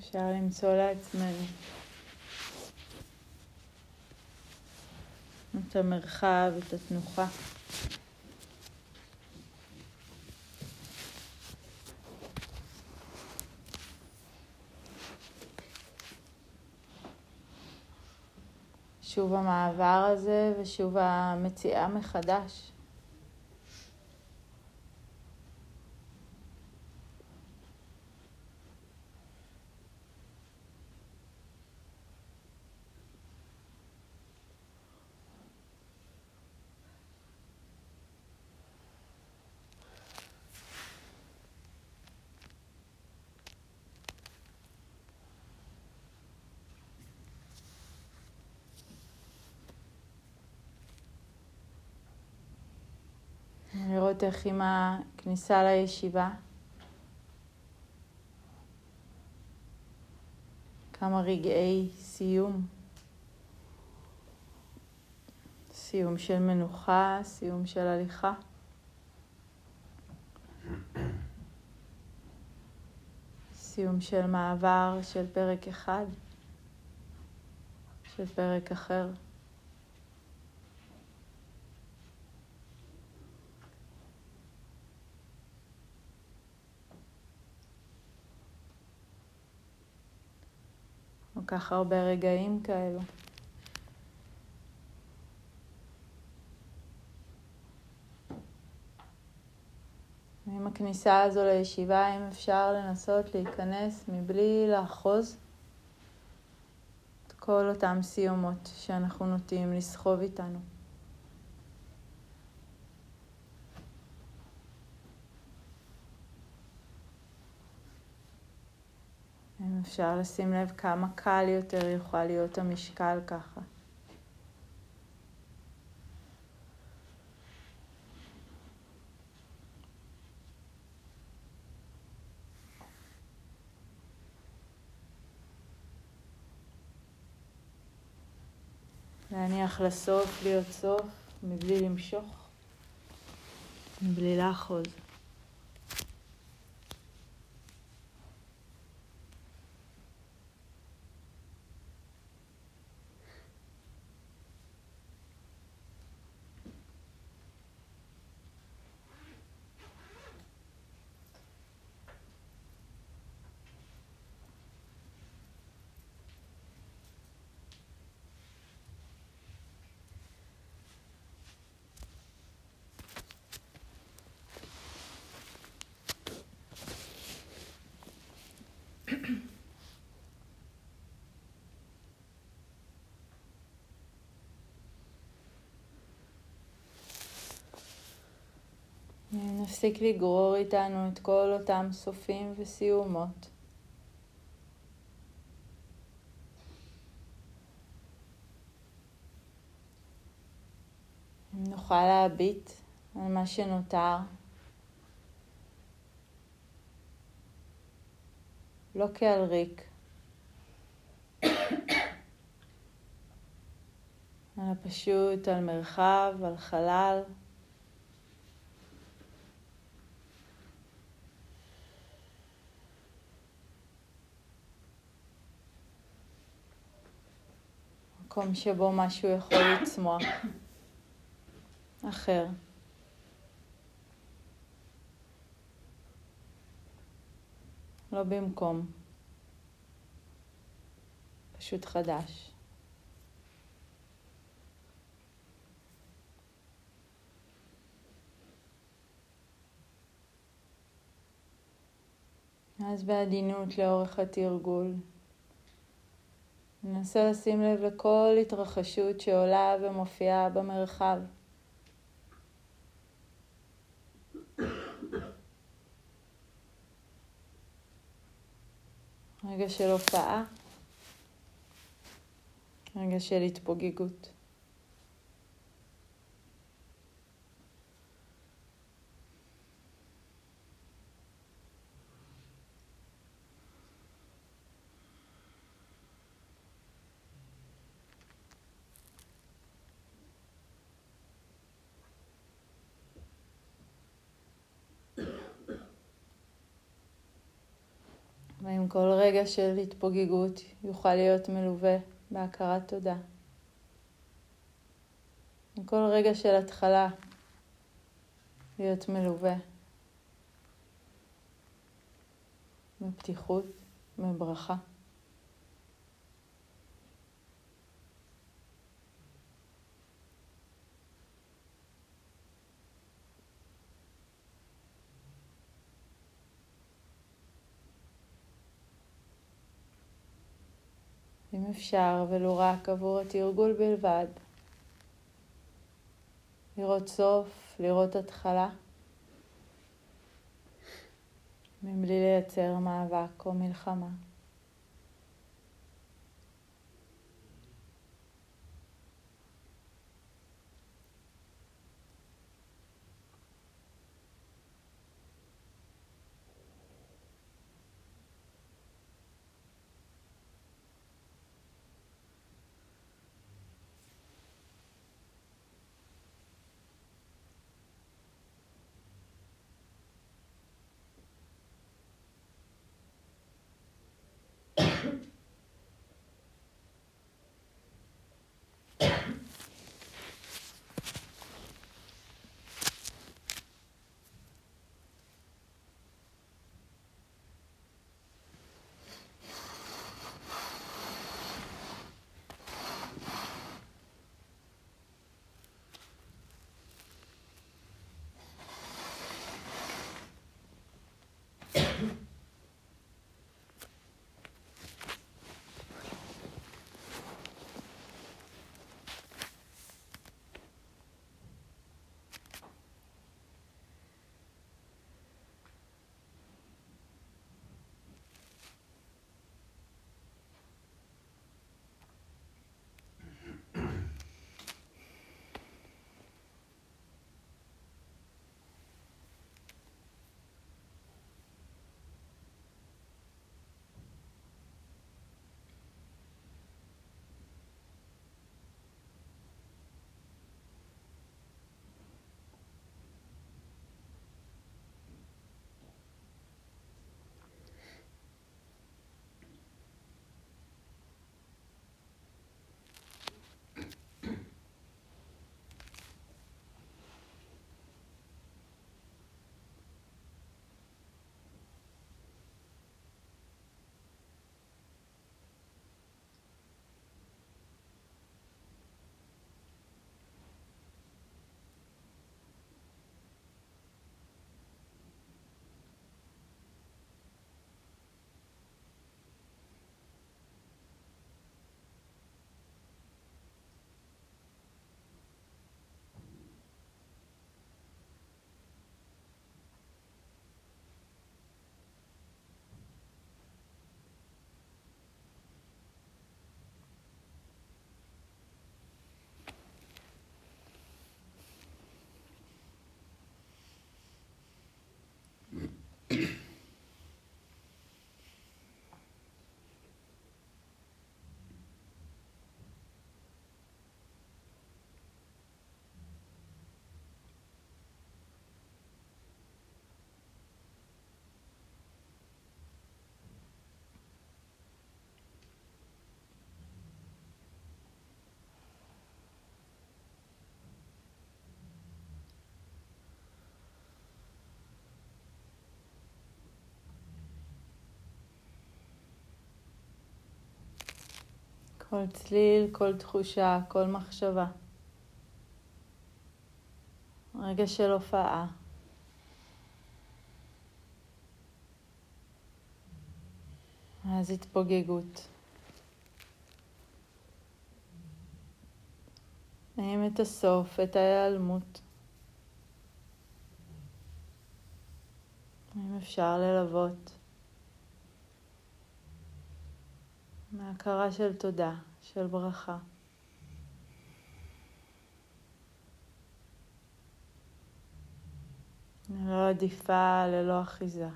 אפשר למצוא לעצמנו את המרחב, את התנוחה. שוב המעבר הזה ושוב המציאה מחדש. איך עם הכניסה לישיבה, כמה רגעי סיום. סיום של מנוחה, סיום של הליכה. סיום של מעבר של פרק אחד, של פרק אחר. כל כך הרבה רגעים כאלו. עם הכניסה הזו לישיבה, אם אפשר לנסות להיכנס מבלי לאחוז את כל אותם סיומות שאנחנו נוטים לסחוב איתנו. אפשר לשים לב כמה קל יותר יוכל להיות המשקל ככה. להניח לסוף, להיות סוף, מבלי למשוך, מבלי לאחוז. נפסיק לגרור איתנו את כל אותם סופים וסיומות. נוכל להביט על מה שנותר. לא כעל ריק, אלא פשוט על מרחב, על חלל. מקום שבו משהו יכול לצמוח אחר. לא במקום, פשוט חדש. אז בעדינות לאורך התרגול. ננסה לשים לב לכל התרחשות שעולה ומופיעה במרחב. רגע של הופעה, רגע של התפוגגות. ואם כל רגע של התפוגגות יוכל להיות מלווה בהכרת תודה. עם כל רגע של התחלה להיות מלווה בפתיחות, בברכה. אפשר, ולו רק עבור התרגול בלבד. לראות סוף, לראות התחלה, מבלי לייצר מאבק או מלחמה. כל צליל, כל תחושה, כל מחשבה. רגע של הופעה. אז התפוגגות. האם את הסוף, את ההיעלמות. האם אפשר ללוות מהכרה של תודה, של ברכה. ללא עדיפה, ללא אחיזה.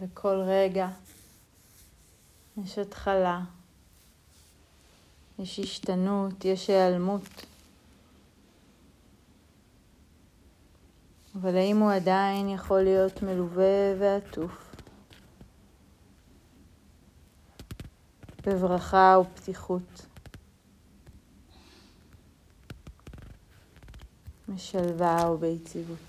וכל רגע יש התחלה, יש השתנות, יש היעלמות. אבל האם הוא עדיין יכול להיות מלווה ועטוף? בברכה ופתיחות. בשלווה וביציבות.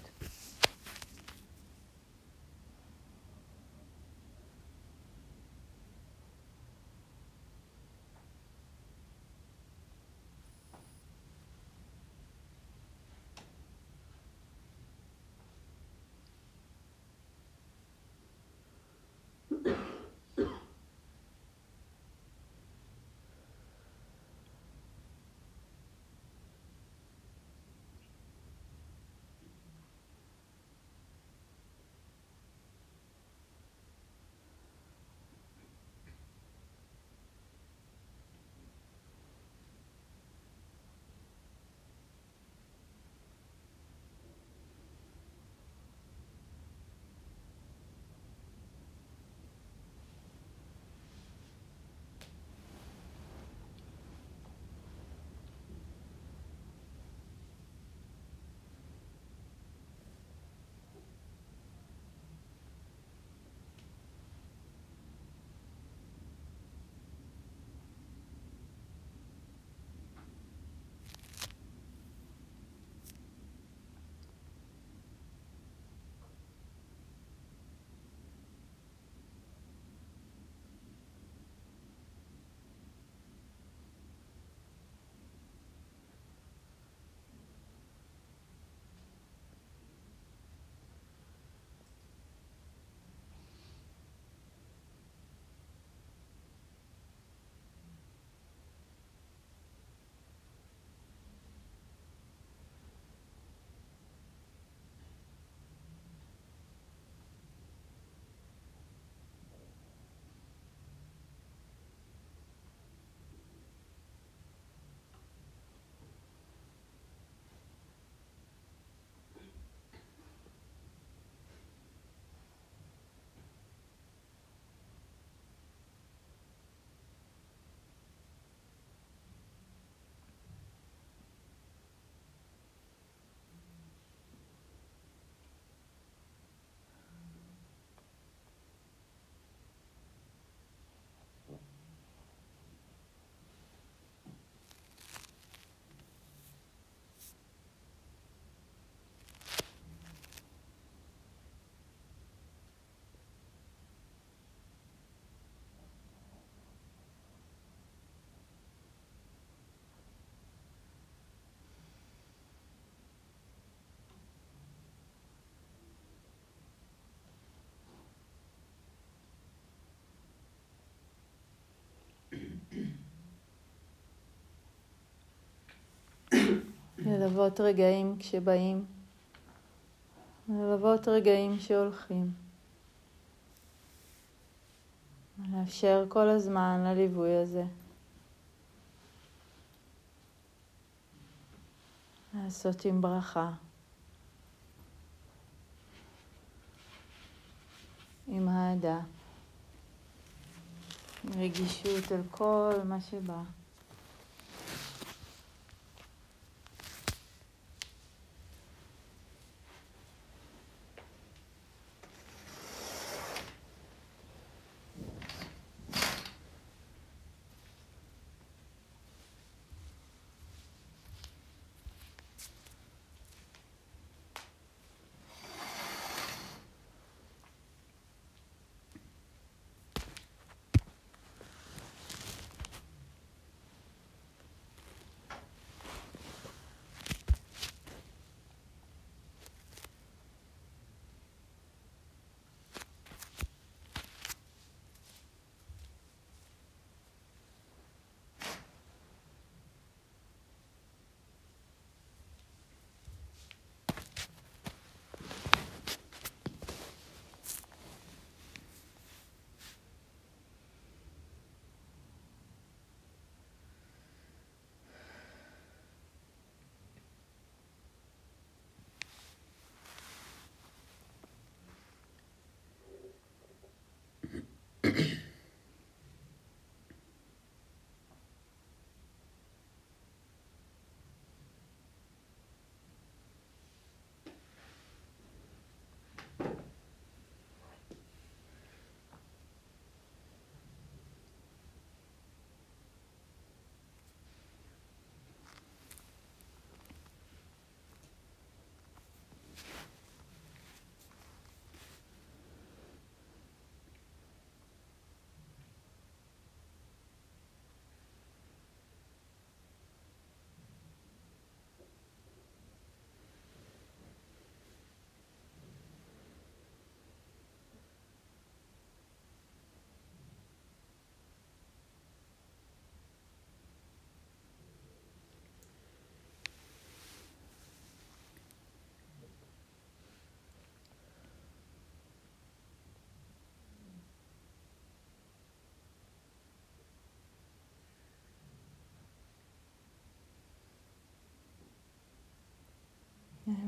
ללוות רגעים כשבאים, ללוות רגעים שהולכים. לאפשר כל הזמן לליווי הזה. לעשות עם ברכה. עם אהדה. רגישות על כל מה שבא.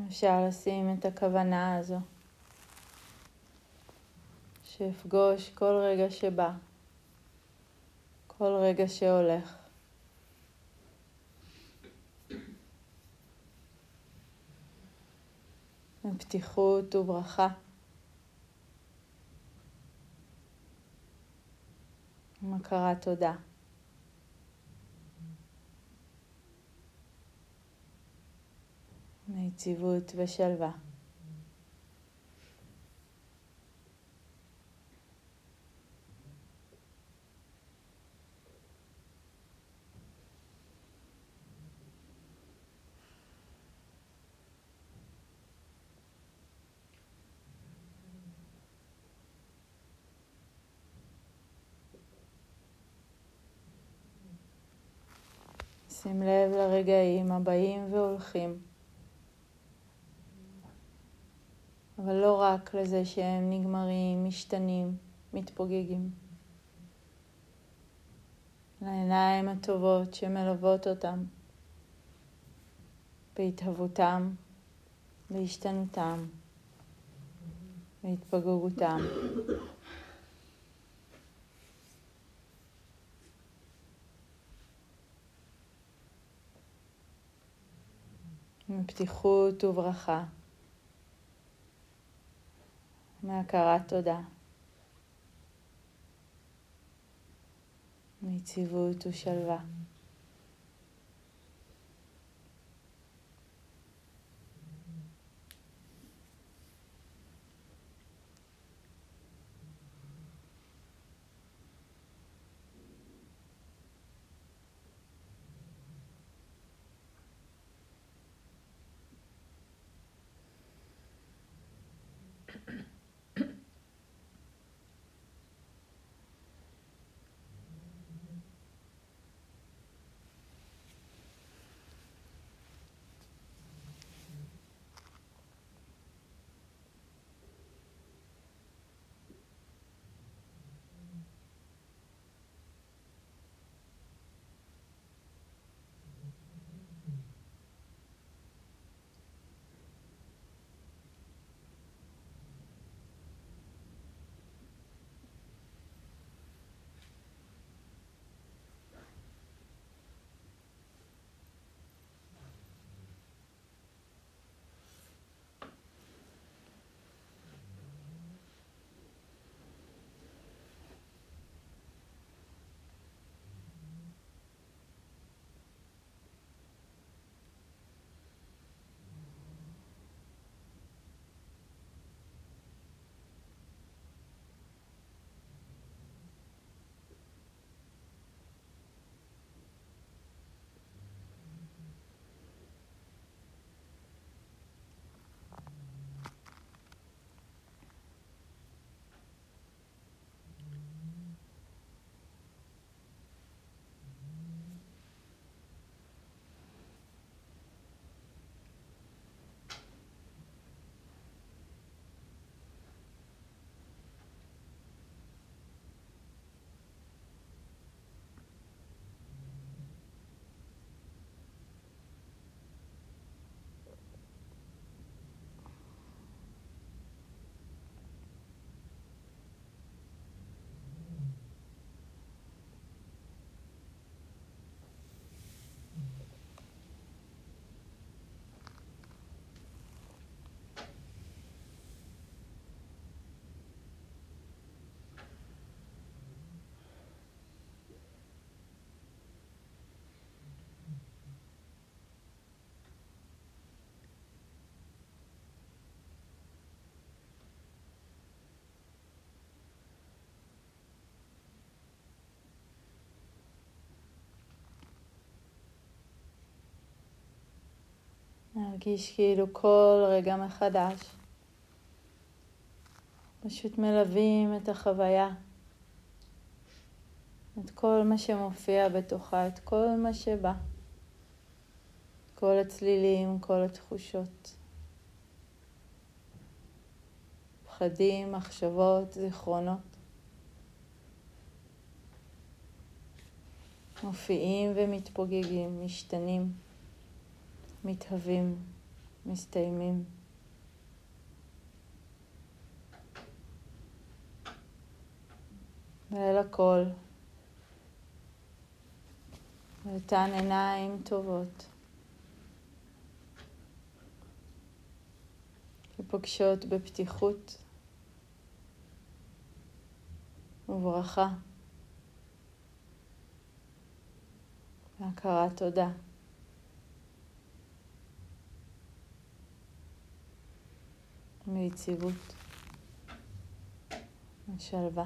אפשר לשים את הכוונה הזו, שאפגוש כל רגע שבא, כל רגע שהולך. פתיחות וברכה. עם הכרת תודה. מיציבות ושלווה. שים לב לרגעים הבאים והולכים. אבל לא רק לזה שהם נגמרים, משתנים, מתפוגגים. לעיניים הטובות שמלוות אותם, בהתהוותם, בהשתנותם, בהתפוגגותם. מפתיחות וברכה. מהכרת תודה, מיציבות ושלווה. להרגיש כאילו כל רגע מחדש פשוט מלווים את החוויה, את כל מה שמופיע בתוכה, את כל מה שבא, כל הצלילים, כל התחושות, פחדים, מחשבות, זיכרונות. מופיעים ומתפוגגים, משתנים. מתהווים, מסתיימים. ואל הכל, ואותן עיניים טובות שפוגשות בפתיחות וברכה והכרת תודה. מיציבות ושלווה.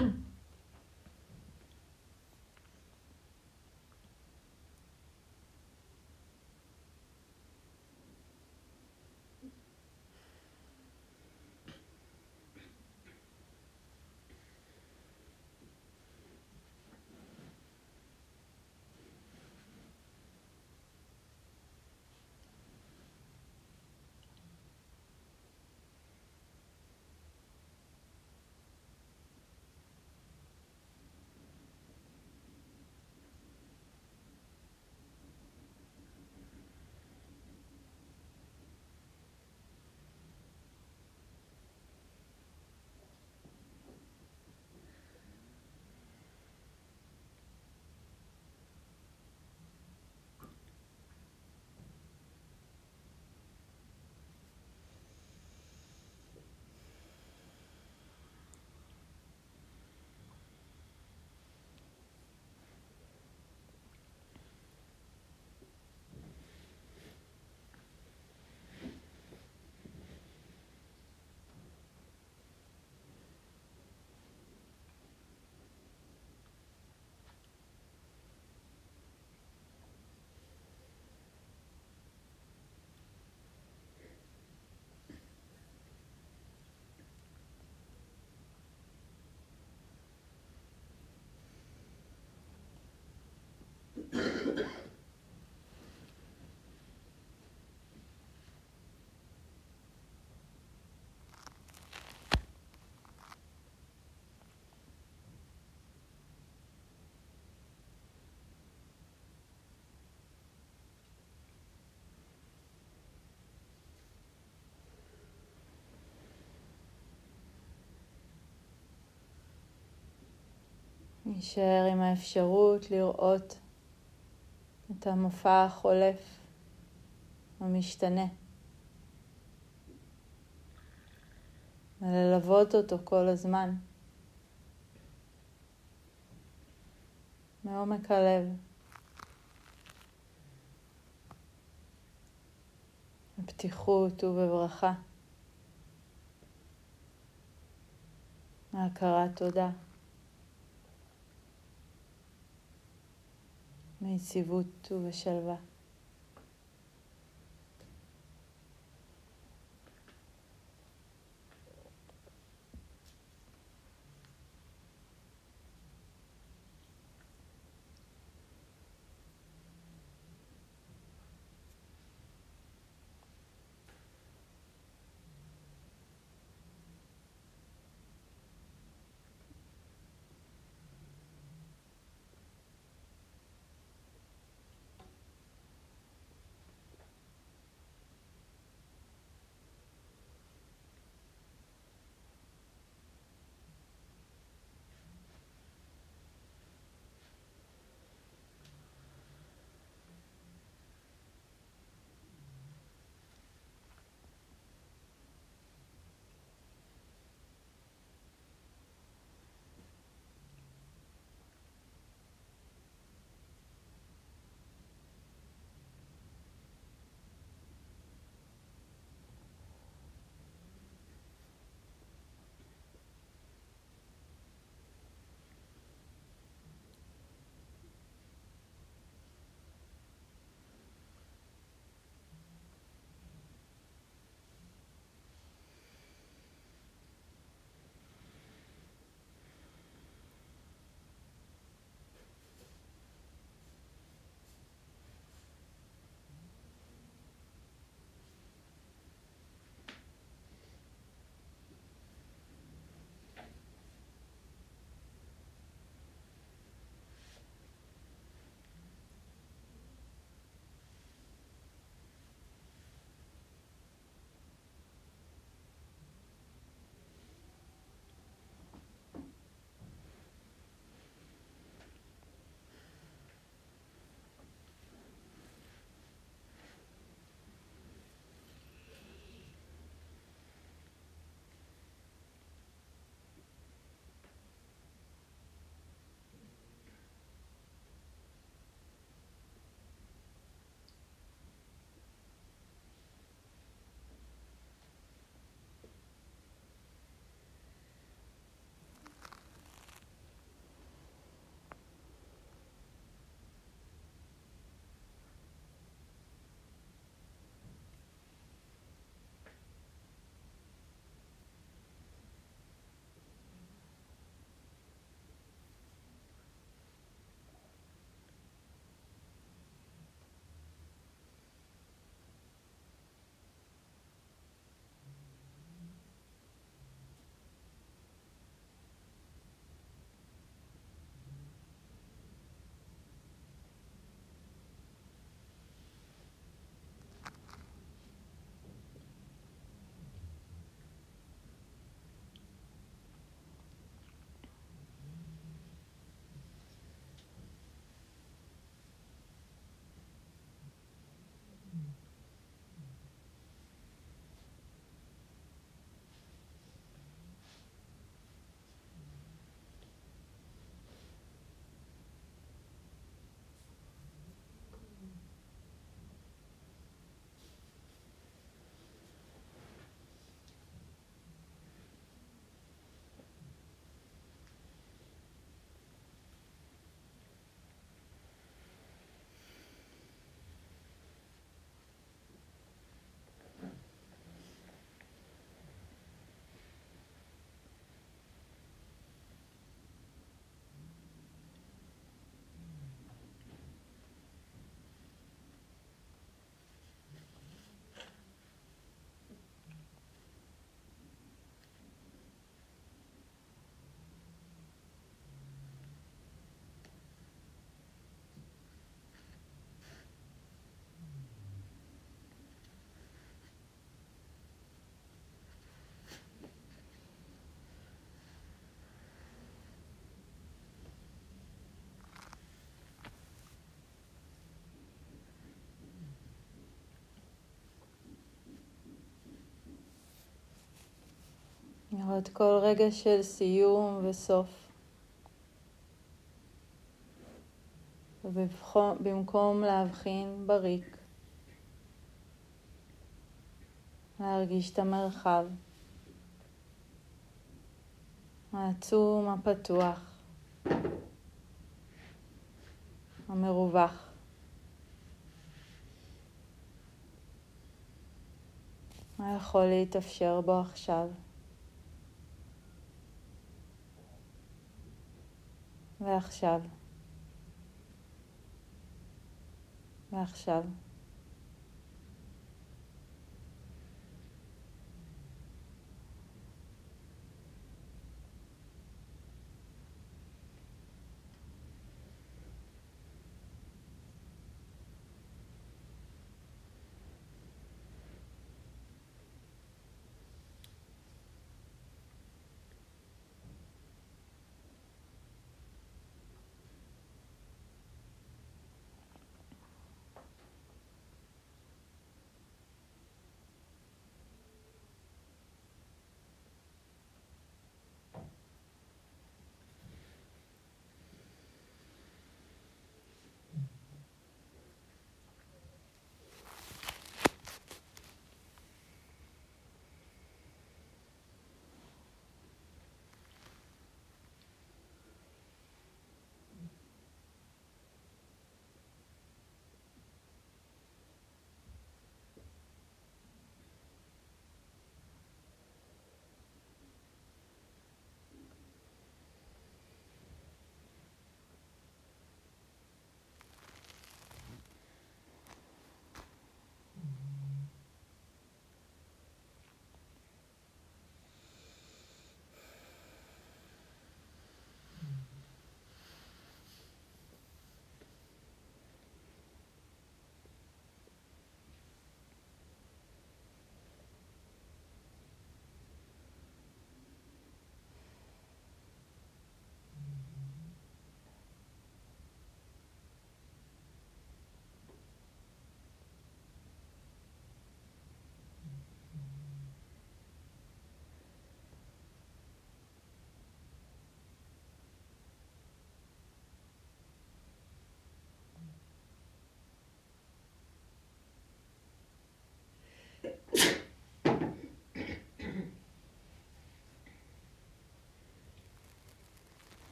נשאר עם האפשרות לראות את המופע החולף, המשתנה. וללוות אותו כל הזמן. מעומק הלב. בפתיחות ובברכה. מהכרת תודה. מיציבות ובשלווה. לראות כל רגע של סיום וסוף. ובמקום להבחין בריק, להרגיש את המרחב העצום, הפתוח, המרווח. מה יכול להתאפשר בו עכשיו? ועכשיו. ועכשיו.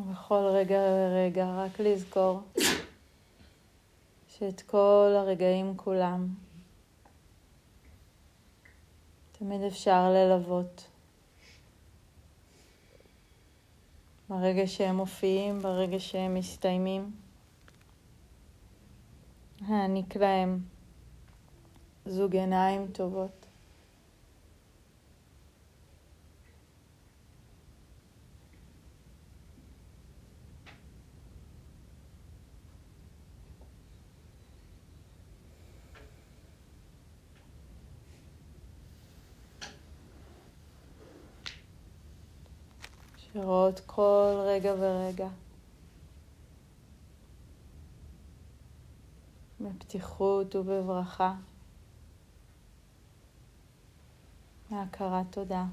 ובכל רגע ורגע רק לזכור שאת כל הרגעים כולם תמיד אפשר ללוות. ברגע שהם מופיעים, ברגע שהם מסתיימים, העניק להם זוג עיניים טובות. שרואות כל רגע ורגע בפתיחות ובברכה, מהכרת תודה.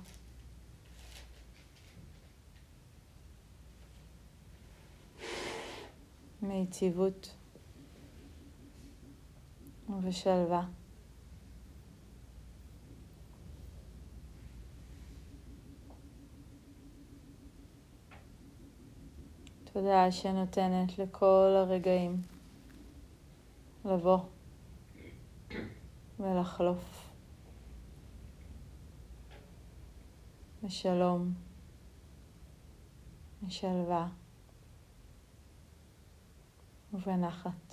מיציבות ובשלווה. תודה שנותנת לכל הרגעים לבוא ולחלוף בשלום, בשלווה ובנחת.